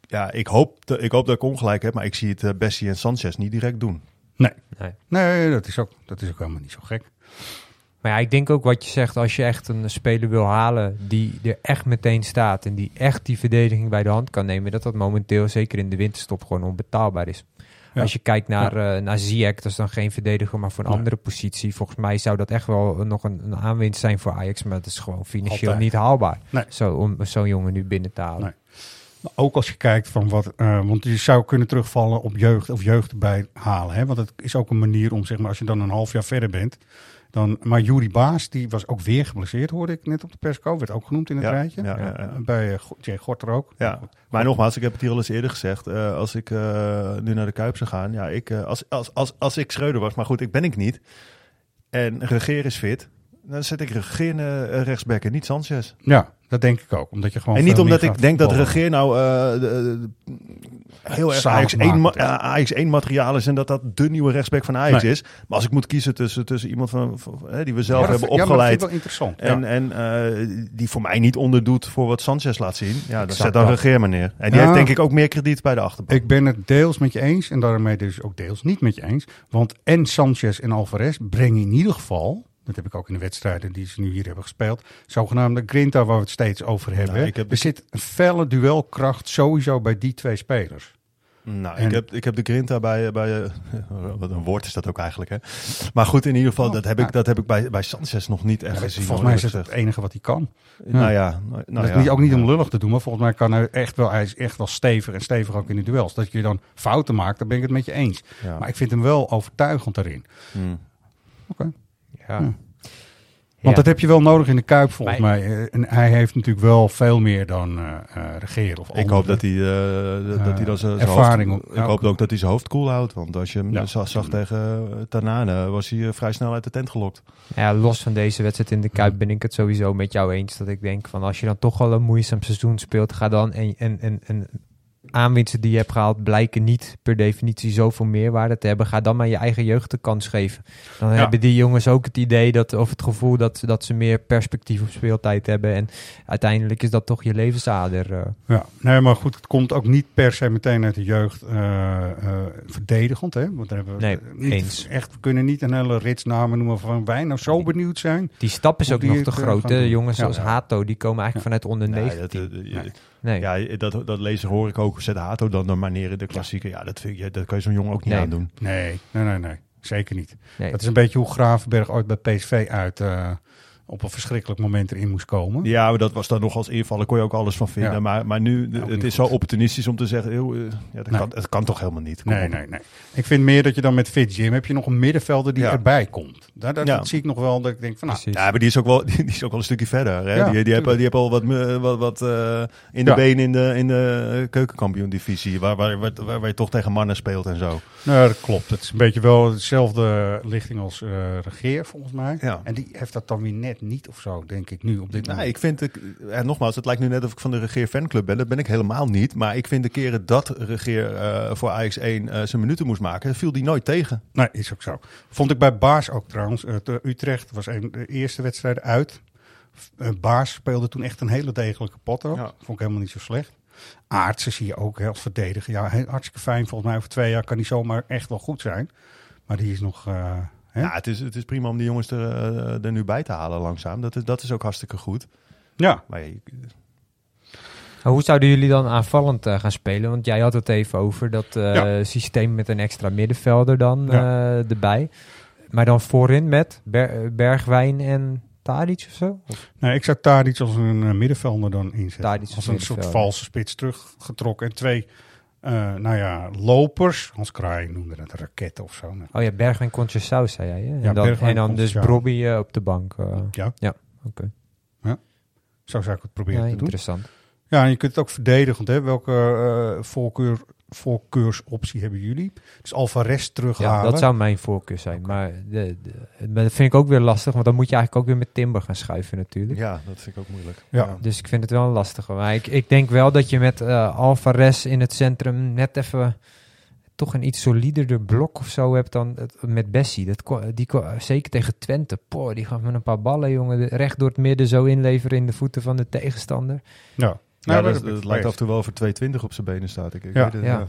ja, ik, hoop, te- ik hoop dat ik ongelijk heb, maar ik zie het Bessie en Sanchez niet direct doen. Nee. Nee. Nee, dat is, ook, dat is ook helemaal niet zo gek. Maar ja, ik denk ook wat je zegt, als je echt een speler wil halen die er echt meteen staat en die echt die verdediging bij de hand kan nemen, dat dat momenteel zeker in de winterstop gewoon onbetaalbaar is. Ja. Als je kijkt naar, eh naar Ziyech, dat is dan geen verdediger, maar voor een andere positie. Volgens mij zou dat echt wel nog een, een aanwinst zijn voor Ajax, maar het is gewoon financieel Altijd. niet haalbaar. Nee. Zo, om zo'n jongen nu binnen te halen. Nee. Ook als je kijkt van wat, eh, want je zou kunnen terugvallen op jeugd of jeugd erbij halen. Hè? Want het is ook een manier om, zeg maar, als je dan een half jaar verder bent. Dan, maar Juri Baas, die was ook weer geblesseerd, hoorde ik net op de persco. Werd ook genoemd in het Ja, rijtje. ja, ja. Bij uh, Jay Gorter ook. Ja, maar nogmaals, ik heb het hier al eens eerder gezegd. eh, als ik eh, nu naar de Kuip zou gaan, ja, ik, eh, als, als, als, als ik Schreuder was, maar goed, ik ben ik niet. En Regeer is fit, dan zet ik Regeer uh, rechtsback en niet Sanchez. Ja, dat denk ik ook. Omdat je gewoon en niet omdat ik denk dat. Regeer nou eh, de- de- heel erg Zalig Ajax 1, maken. ma- Ajax 1 materiaal is en dat dat de nieuwe rechtsback van Ajax Nee. is. Maar als ik moet kiezen tussen, tussen iemand van, die we zelf Ja, hebben ja, dat vind opgeleid ik wel interessant. en, ja. en eh, die voor mij niet onderdoet voor wat Sanchez laat zien, ja, zet dan. Regeer maar neer. En die Ja. heeft denk ik ook meer krediet bij de achterban. Ik ben het deels met je eens en daarmee dus ook deels niet met je eens. Want en Sanchez en Alvarez brengen in ieder geval, dat heb ik ook in de wedstrijden die ze nu hier hebben gespeeld, zogenaamde grinta waar we het steeds over hebben. Nou, ik heb- er zit een felle duelkracht sowieso bij die twee spelers. Nou, En- ik, heb, ik heb de Grinta bij, bij eh, [laughs] wat een woord is dat ook eigenlijk, hè. Maar goed, in ieder geval, Oh, dat heb ik, ja. dat heb ik bij, bij Sanchez nog niet echt gezien. volgens mij is het het enige wat hij kan. Nou ja, nou, dat nou is ja. niet, ook niet om Ja. lullig te doen, maar volgens mij kan hij echt wel, hij is echt wel stevig en stevig ook in de duels. Dat je dan fouten maakt, daar ben ik het met je eens. Ja. Maar ik vind hem wel overtuigend daarin. Hmm. Oké. Ja. Ja. Want Ja. dat heb je wel nodig in de Kuip volgens Maar- mij. Eh, En hij heeft natuurlijk wel veel meer dan eh eh regeren. Of Ik hoop dat hij, eh, dat- hij dan zijn ervaring hoofd, op- Ik hoop ook. dat hij zijn hoofd koel houdt. Want als je hem Ja. zag, zag tegen Tanane, was hij vrij snel uit de tent gelokt. Ja, los van deze wedstrijd in de Kuip ben ik het sowieso met jou eens. Dat ik denk van als je dan toch al een moeizaam seizoen speelt, ga dan en, en, en, en aanwinsten die je hebt gehaald blijken niet per definitie zoveel meerwaarde te hebben. Ga dan maar je eigen jeugd de kans geven. Dan Ja. hebben die jongens ook het idee dat, of het gevoel dat, dat ze meer perspectief op speeltijd hebben. En uiteindelijk is dat toch je levensader. eh. Ja, nee, maar goed, het komt ook niet per se meteen uit de jeugd eh, eh, verdedigend. Hè? Want daar hebben we Nee, niet eens. echt, we kunnen niet een hele rits namen noemen van wij nou zo benieuwd zijn. Die stap is ook nog te groot. Jongens Ja. zoals Hato, die komen eigenlijk vanuit onder Nee, 19. dat, Nee. Ja, dat, dat lezen hoor ik ook. Zet Hato dan de manier in de klassieker. Ja, dat, vind je, dat kan je zo'n jongen ook niet Nee. aandoen. Nee, nee, nee, nee. Zeker niet. Nee. Dat is een beetje hoe Gravenberg ooit bij PSV uit eh, op een verschrikkelijk moment erin moest komen. Ja, maar dat was dan nog als invallen. Kon je ook alles van vinden. Ja. Maar, maar nu, Ook het is goed. zo opportunistisch om te zeggen... Eeuw, eh, ja, dat, Nee. kan, dat kan toch helemaal niet. Kom Nee, op. nee, nee. Ik vind meer dat je dan met Fit Jim heb je nog een middenvelder die Ja. erbij komt. Daar, dat, Ja. dat zie ik nog wel. Dat ik denk van, nou, Precies. Ja, maar die is ook wel, [laughs] die is ook wel een stukje verder. Hè? Ja, die, die, heeft, tuurlijk. die heeft al wat, me- wat, wat eh, in de Ja. benen in de, in de keukenkampioen-divisie. Waar, waar, waar, waar, waar je toch tegen mannen speelt en zo. Nou, dat klopt. Het is een beetje wel dezelfde lichting als eh Regeer, volgens mij. Ja. En die heeft dat dan weer net niet of zo, denk ik, nu op dit Nou, moment. ik vind, ik, en nogmaals, het lijkt nu net of ik van de Regeer fanclub ben. Dat ben ik helemaal niet. Maar ik vind de keren dat Regeer eh, voor Ajax 1 eh, zijn minuten moest maken, viel die nooit tegen. Nee, is ook zo. Vond ik bij Baars ook trouwens. Eh, Utrecht was een de eerste wedstrijden uit. Eh, Baars speelde toen echt een hele degelijke pot ook. Ja. Vond ik helemaal niet zo slecht. Aartsen zie je ook hè, als verdediger. Ja, heel- hartstikke fijn. Volgens mij over twee jaar kan hij zomaar echt wel goed zijn. Maar die is nog... eh, hè? Ja, het is, het is prima om die jongens er, eh, er nu bij te halen langzaam. Dat is, dat is ook hartstikke goed. ja. Maar je- Hoe zouden jullie dan aanvallend eh, gaan spelen? Want jij had het even over dat eh, Ja. systeem met een extra middenvelder dan Ja. eh, erbij. Maar dan voorin met Ber- Bergwijn en Tadic of zo? Of- Nee, ik zou Tadic als een middenvelder dan inzetten. Tadic als als een soort valse spits teruggetrokken. En twee, eh, nou ja, lopers. Hans Kraai noemde het raketten of zo. Oh ja, Bergwijn Conceição zei jij. Hè? Ja, en dan, Bergwijn, en dan dus. Brobby eh, op de bank. eh. ja, Oké, zo zou ik het proberen ja, te doen. interessant. Ja, en je kunt het ook verdedigend. Hè? Welke voorkeur, voorkeursoptie hebben jullie? Dus Alvarez terughalen. Ja, dat zou mijn voorkeur zijn. Maar de, de- maar dat vind ik ook weer lastig, want dan moet je eigenlijk ook weer met Timber gaan schuiven natuurlijk. ja, dat vind ik ook moeilijk. Ja. Dus ik vind het wel een lastige. Maar ik, ik denk wel dat je met eh Alvarez in het centrum net even toch een iets soliderder blok of zo hebt dan het, met Bessie. Dat, ko- die, zeker tegen Twente. Poh, die gaf me een paar ballen, jongen. de- Recht door het midden zo inleveren in de voeten van de tegenstander. Ja, Ja, Nou, dat, dat- dat dat- lijkt af en toe wel voor 220 op zijn benen staat. Ik, ik Ja. weet het, Ja.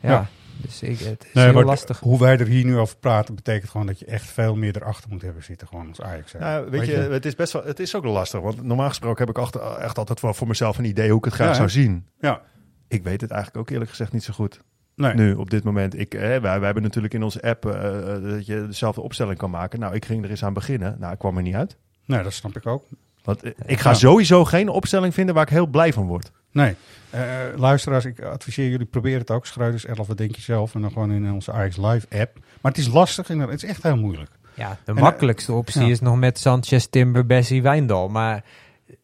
ja. Dus ik, het is Nee, heel maar lastig. hoe wij er hier nu over praten, betekent gewoon dat je echt veel meer erachter moet hebben zitten. Gewoon als Ajax. zijn. Ja, weet, je, het is best wel, het is ook lastig. Want normaal gesproken heb ik achter, echt altijd wel voor mezelf een idee hoe ik het graag Ja, zou zien. Ja. Ik weet het eigenlijk ook eerlijk gezegd niet zo goed. Nee. Nu, op dit moment. Ik, eh, wij, wij hebben natuurlijk in onze app eh, eh, dat je dezelfde opstelling kan maken. Nou, ik ging er eens aan beginnen. Nou, ik kwam er niet uit. nee, dat snap ik ook. Want eh, ik ga Ja. sowieso geen opstelling vinden waar ik heel blij van word. Nee. Eh, luisteraars, ik adviseer jullie, probeer het ook. Schruiders 11, wat denk je zelf? En dan gewoon in onze Ajax Live app. Maar het is lastig en het is echt heel moeilijk. Ja, de En, eh, makkelijkste optie ja. is nog met Sanchez, Timber, Bessie, Wijndal. Maar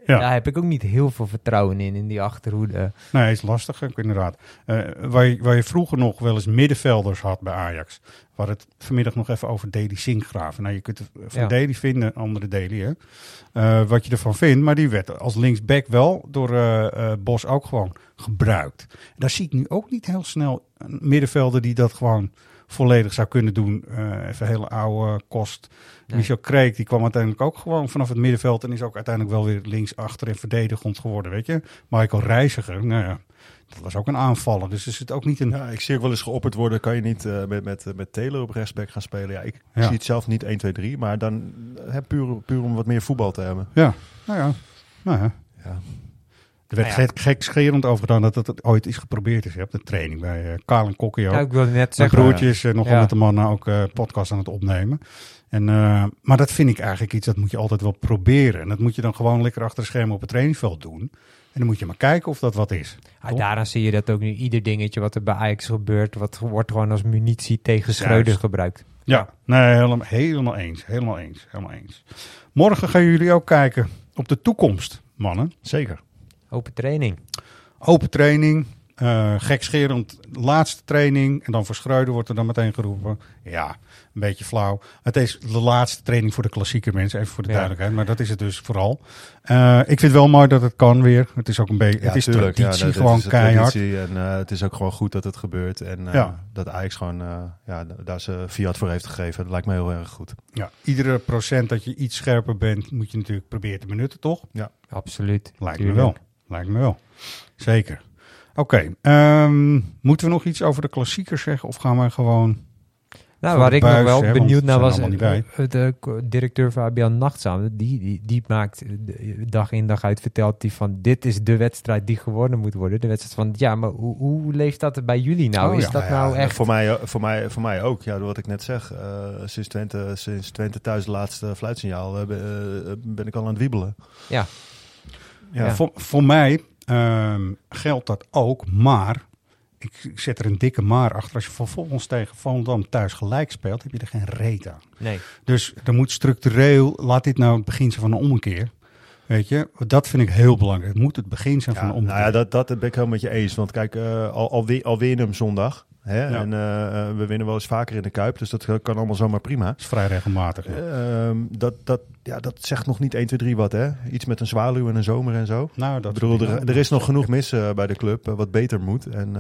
Ja. daar heb ik ook niet heel veel vertrouwen in, in die achterhoede. Nee, is lastig, ook inderdaad. Eh, waar, je, waar je vroeger nog wel eens middenvelders had bij Ajax. Hadden het vanmiddag nog even over Deli Sinkgraven. Nou, je kunt van Ja. Deli vinden, andere Deli, hè. Eh, wat je ervan vindt, maar die werd als linksback wel door eh, Bos ook gewoon gebruikt. Daar zie ik nu ook niet heel snel een middenvelder die dat gewoon volledig zou kunnen doen. Eh, even hele oude kost. Nee. Michel Kreek, die kwam uiteindelijk ook gewoon vanaf het middenveld en is ook uiteindelijk wel weer linksachter en verdedigend geworden, weet je. Michael Reiziger, nou ja, dat was ook een aanvaller. Dus er zit ook niet een... Ja, ik zie ook wel eens geopperd worden. Kan je niet eh, met, met, met Taylor op rechtsback gaan spelen? Ja, ik Ja. zie het zelf niet 1, 2, 3. Maar dan hè, puur, puur om wat meer voetbal te hebben. Ja, nou ja. Nou ja. Ja. Er werd Nou ja. gek, gekscherend over gedaan dat het ooit is geprobeerd is hè, op de training bij eh Kaal en Kokkie ook. Ja, ik wilde net zeggen. broertje is eh, nogal Ja. met de mannen ook eh, podcast aan het opnemen. En, maar dat vind ik eigenlijk iets dat moet je altijd wel proberen. En dat moet je dan gewoon lekker achter de schermen op het trainingsveld doen. En dan moet je maar kijken of dat wat is. Ah, daaraan zie je dat ook nu ieder dingetje wat er bij Ajax gebeurt, wat wordt gewoon als munitie tegen. Schreuder gebruikt. Ja, nee, helemaal, helemaal eens. Helemaal eens. Helemaal eens. Morgen gaan jullie ook kijken op de toekomst, mannen. Zeker. Open training. Open training. Eh gekscherend, laatste training. En dan voor Schreuder wordt er dan meteen geroepen. Ja, een beetje flauw. Het is de laatste training voor de klassieke mensen. Even voor de Ja. duidelijkheid. Maar dat is het dus vooral. Eh, ik vind het wel mooi dat het kan weer. Het is ook een beetje, het is tuurlijk. Ja, traditie, gewoon is keihard. traditie En eh, het is ook gewoon goed dat het gebeurt. En eh, Ja. dat Ajax gewoon eh, ja, daar ze fiat voor heeft gegeven. Dat lijkt me heel erg goed. Ja, iedere procent dat je iets scherper bent, moet je natuurlijk proberen te benutten, toch? Absoluut. Lijkt me wel. Lijkt me wel. Zeker. Oké, ehm, moeten we nog iets over de klassiekers zeggen? Of gaan we gewoon... Nou, waar ik nog wel hè, benieuwd naar was, niet eh, de directeur Fabian Nachtzaam, die, die, die maakt eh, de- dag in dag uit, vertelt hij van dit is de wedstrijd die gewonnen moet worden. De wedstrijd van, ja, maar hoe, hoe leeft dat bij jullie nou? Oh, is ja. dat Nou ja, nou echt... Voor mij, voor, mij, voor mij ook. Ja, wat ik net zeg. eh, sinds, Twente, sinds Twente thuis de laatste fluitsignaal eh, be- eh, ben ik al aan het wiebelen. Ja. Ja. Voor, voor mij ehm, geldt dat ook, maar... Ik, ik zet er een dikke maar achter. Als je vervolgens tegen Volendam thuis gelijk speelt, heb je er geen reet aan. Nee. Dus er moet structureel, laat dit nou het begin zijn van een ommekeer. Weet je, dat vind ik heel belangrijk. Het moet het begin zijn van een ommekeer. nou ja, dat, dat ben ik helemaal met je eens. Want kijk, eh, al, al, win, al win je hem zondag. Hè? Ja. En eh, eh, we winnen wel eens vaker in de Kuip. Dus dat kan allemaal zomaar prima. Dat is vrij regelmatig. ja. Ehm, dat, dat, ja, dat zegt nog niet 1, 2, 3 wat. Hè? Iets met een zwaluw en een zomer en zo. Nou, dat ik bedoel, er, er is nog genoeg mis eh, bij de club. wat beter moet. En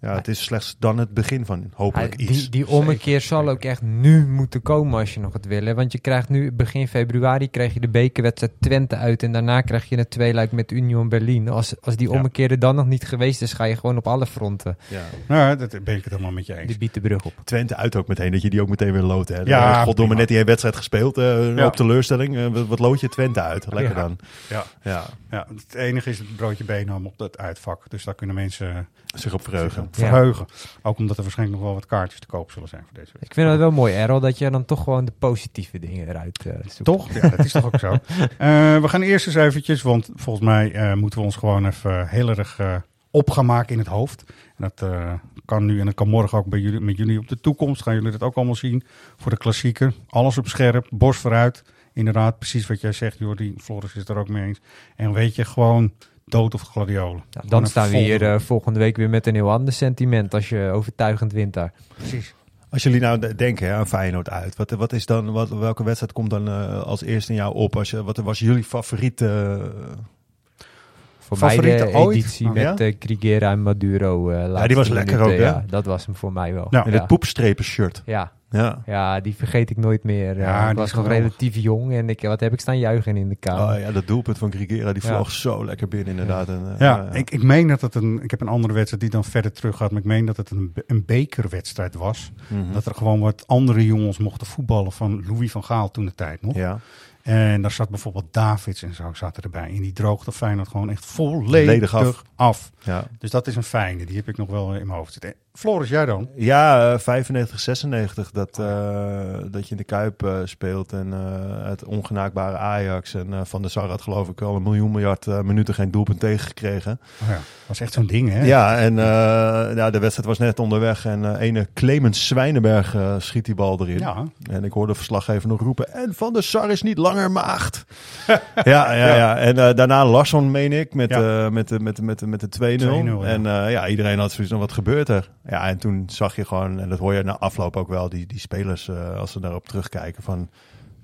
ja, het is slechts dan het begin van hopelijk Ja, iets. die, die ommekeer zal zeker. ook echt nu moeten komen als je nog het wil. Hè? Want je krijgt nu begin februari krijg je de bekerwedstrijd Twente uit. En daarna krijg je een tweeluik met Union Berlin. Als, als die ommekeer er dan nog niet geweest is, ga je gewoon op alle fronten Ja. Nou, dat ben ik het helemaal met je eens. die biedt de brug op. Twente uit ook meteen, dat je die ook meteen weer loodt. Hè? Ja, Ja, Goddomme, net die hele wedstrijd gespeeld. eh Ja. Op teleurstelling. Eh, wat, wat lood je Twente uit? Lekker Ja. dan. Ja. Ja, Ja, het enige is het broodje beenham op dat uitvak. Dus daar kunnen mensen eh, zich op verheugen. zich verheugen. Ook omdat er waarschijnlijk nog wel wat kaartjes te koop zullen zijn voor deze week. Ik vind het wel mooi, Errol, dat je dan toch gewoon de positieve dingen eruit eh zoekt. Toch? Ja, dat is toch ook zo. [laughs] Eh, we gaan eerst eens eventjes, want volgens mij eh, moeten we ons gewoon even heel erg eh, op gaan maken in het hoofd. En dat eh, kan nu en dat kan morgen ook bij jullie, met jullie op de toekomst. Gaan jullie dat ook allemaal zien voor de klassieker. Alles op scherp, borst vooruit. Inderdaad, precies wat jij zegt, Jordi. Floris is het er ook mee eens. En weet je, gewoon dood of gladiolen. Nou, dan staan we hier eh, volgende week weer met een heel ander sentiment als je overtuigend wint daar. Precies. Als jullie nou de- denken hè, aan Feyenoord uit, wat, wat is dan, wat, welke wedstrijd komt dan eh, als eerste in jou op? Als je, wat was jullie favoriete? Voor Favoriete mij de ooit? editie Oh, ja? met eh Krigera en Maduro. laatste die was lekker minuten. ook, hè? Ja, dat was hem voor mij wel. Ja. in ja. het poepstrepen shirt. Ja, Ja. ja, die vergeet ik nooit meer. Ja, ik was is nog relatief jong en ik, wat heb ik staan juichen in de kamer. Oh ja, dat doelpunt van Grigera, die Ja. vloog zo lekker binnen inderdaad. En, eh, Ja, Ik, ik meen dat het een. Ik heb een andere wedstrijd die dan verder terug gaat. Maar ik meen dat het een, een bekerwedstrijd was. Mhm. Dat er gewoon wat andere jongens mochten voetballen van Louis van Gaal toen de tijd nog. ja. En daar zat bijvoorbeeld Davids en zo zaten erbij. En die droogde Feyenoord gewoon echt volledig af. af. Ja. Dus dat is een fijne. Die heb ik nog wel in mijn hoofd zitten. Floris, jij dan? Ja, eh, 95, 96. Dat, eh, dat je in de Kuip eh, speelt. En eh, het ongenaakbare Ajax. En eh, Van der Sar had geloof ik al een miljoen miljard eh, minuten geen doelpunt tegengekregen. Oh ja, dat was echt zo'n ding, hè? Ja, en eh, ja, de wedstrijd was net onderweg. En eh, ene Clemens Zwijnenberg eh, schiet die bal erin. Ja. En ik hoorde de verslaggever nog roepen. En Van der Sar is niet langer maagd. [laughs] ja, ja, ja, En eh, daarna Larsson, meen ik, met, eh, met, de- met, de- met, de- met de 2-0. 2-0, ja. En eh, ja, iedereen had zoiets van, wat gebeurt er? Ja, en toen zag je gewoon, en dat hoor je na afloop ook wel, die, die spelers, eh, als ze daarop terugkijken, van...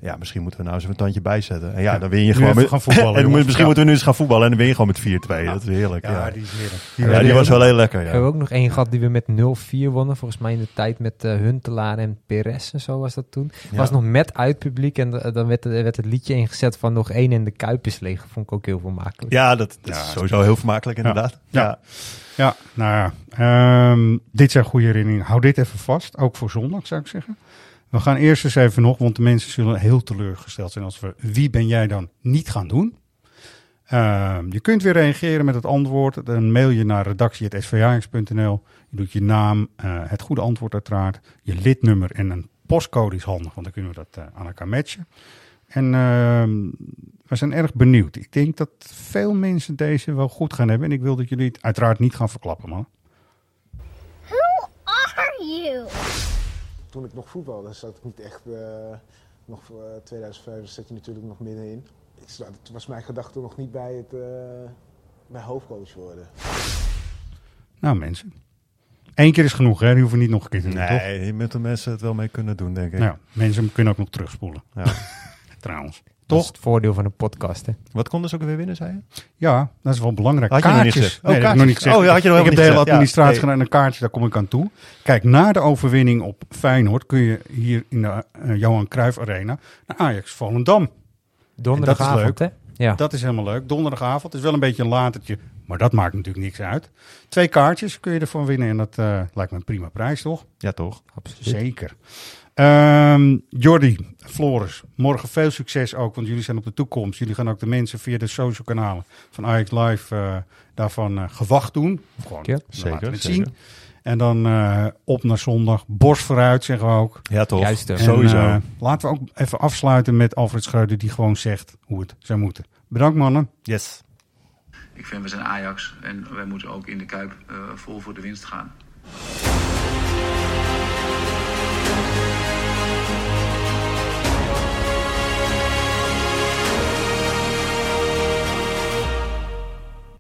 Ja, misschien moeten we nou eens een tandje bijzetten. En ja, Ja, dan win je gewoon met, gaan voetballen, [laughs] en jongens. misschien Ja. moeten we nu eens gaan voetballen en dan win je gewoon met 4-2. Dat is heerlijk. Ja, Ja, die is heerlijk. Ja, die was wel heel lekker. We hebben Ja. ook nog één gehad die we met 0-4 wonnen. Volgens mij in de tijd met eh, Huntelaar en Perez en zo was dat toen. Ja. Was nog met uitpubliek en eh, dan werd, werd het liedje ingezet van nog één en de Kuip is leeg. Vond ik ook heel vermakelijk. Ja, dat, dat Ja. is sowieso heel vermakelijk inderdaad. Ja. Ja. Ja, nou ja. Ehm, dit zijn goede herinneringen. Hou dit even vast. Ook voor zondag, zou ik zeggen. We gaan eerst eens even nog, want de mensen zullen heel teleurgesteld zijn als we Wie ben jij dan niet gaan doen. Ehm, je kunt weer reageren met het antwoord. Dan mail je naar redactie.svajax.nl. Je doet je naam, eh, het goede antwoord uiteraard, je lidnummer en een postcode is handig, want dan kunnen we dat eh, aan elkaar matchen. En ehm, we zijn erg benieuwd. Ik denk dat veel mensen deze wel goed gaan hebben. En ik wil dat jullie het uiteraard niet gaan verklappen, man. Who are you? Toen ik nog voetbalde, zat ik niet echt. eh, nog voor eh, 2005 zat je natuurlijk nog middenin. Ik, het was mijn gedachte nog niet bij het eh, bij hoofdcoach worden. Nou mensen, Eén keer is genoeg hè, die hoeven niet nog een keer te doen, toch? Nee, je moet de mensen het wel mee kunnen doen, denk ik. Nou, mensen kunnen ook nog terugspoelen. Ja. [laughs] Trouwens. Dat is Toch? het voordeel van een podcast, hè? Wat konden ze ook weer winnen, zei je? Ja, dat is wel belangrijk. Had je nog niet kaartjes. gezegd? Oh, nee, dat heb ik nog niet kaartjes. gezegd. Oh, ja, had je nog ik heb de helemaal hele administratie Ja, gedaan en een kaartje, daar kom ik aan toe. Kijk, na de overwinning op Feyenoord kun je hier in de eh, Johan Cruijff Arena naar Ajax Volendam. Donderdagavond, hè? Ja. Dat is helemaal leuk. Donderdagavond. Het is wel een beetje een latertje, maar dat maakt natuurlijk niks uit. Twee kaartjes kun je ervan winnen en dat eh, lijkt me een prima prijs, toch? Ja, toch? Absoluut. Zeker. Ehm Jordi, Floris, morgen veel succes ook, want jullie zijn op de toekomst. Jullie gaan ook de mensen via de social kanalen van Ajax Live eh, daarvan eh, gewacht doen. Gewoon, Ja, we zeker, laten het zeker. zien. En dan eh, op naar zondag. Borst vooruit, zeggen we ook. Ja, toch? Juist, hè. En, Sowieso. laten we ook even afsluiten met Alfred Schreuder, die gewoon zegt hoe het zou moeten. Bedankt mannen. yes. Ik vind we zijn Ajax en wij moeten ook in de Kuip eh, vol voor de winst gaan.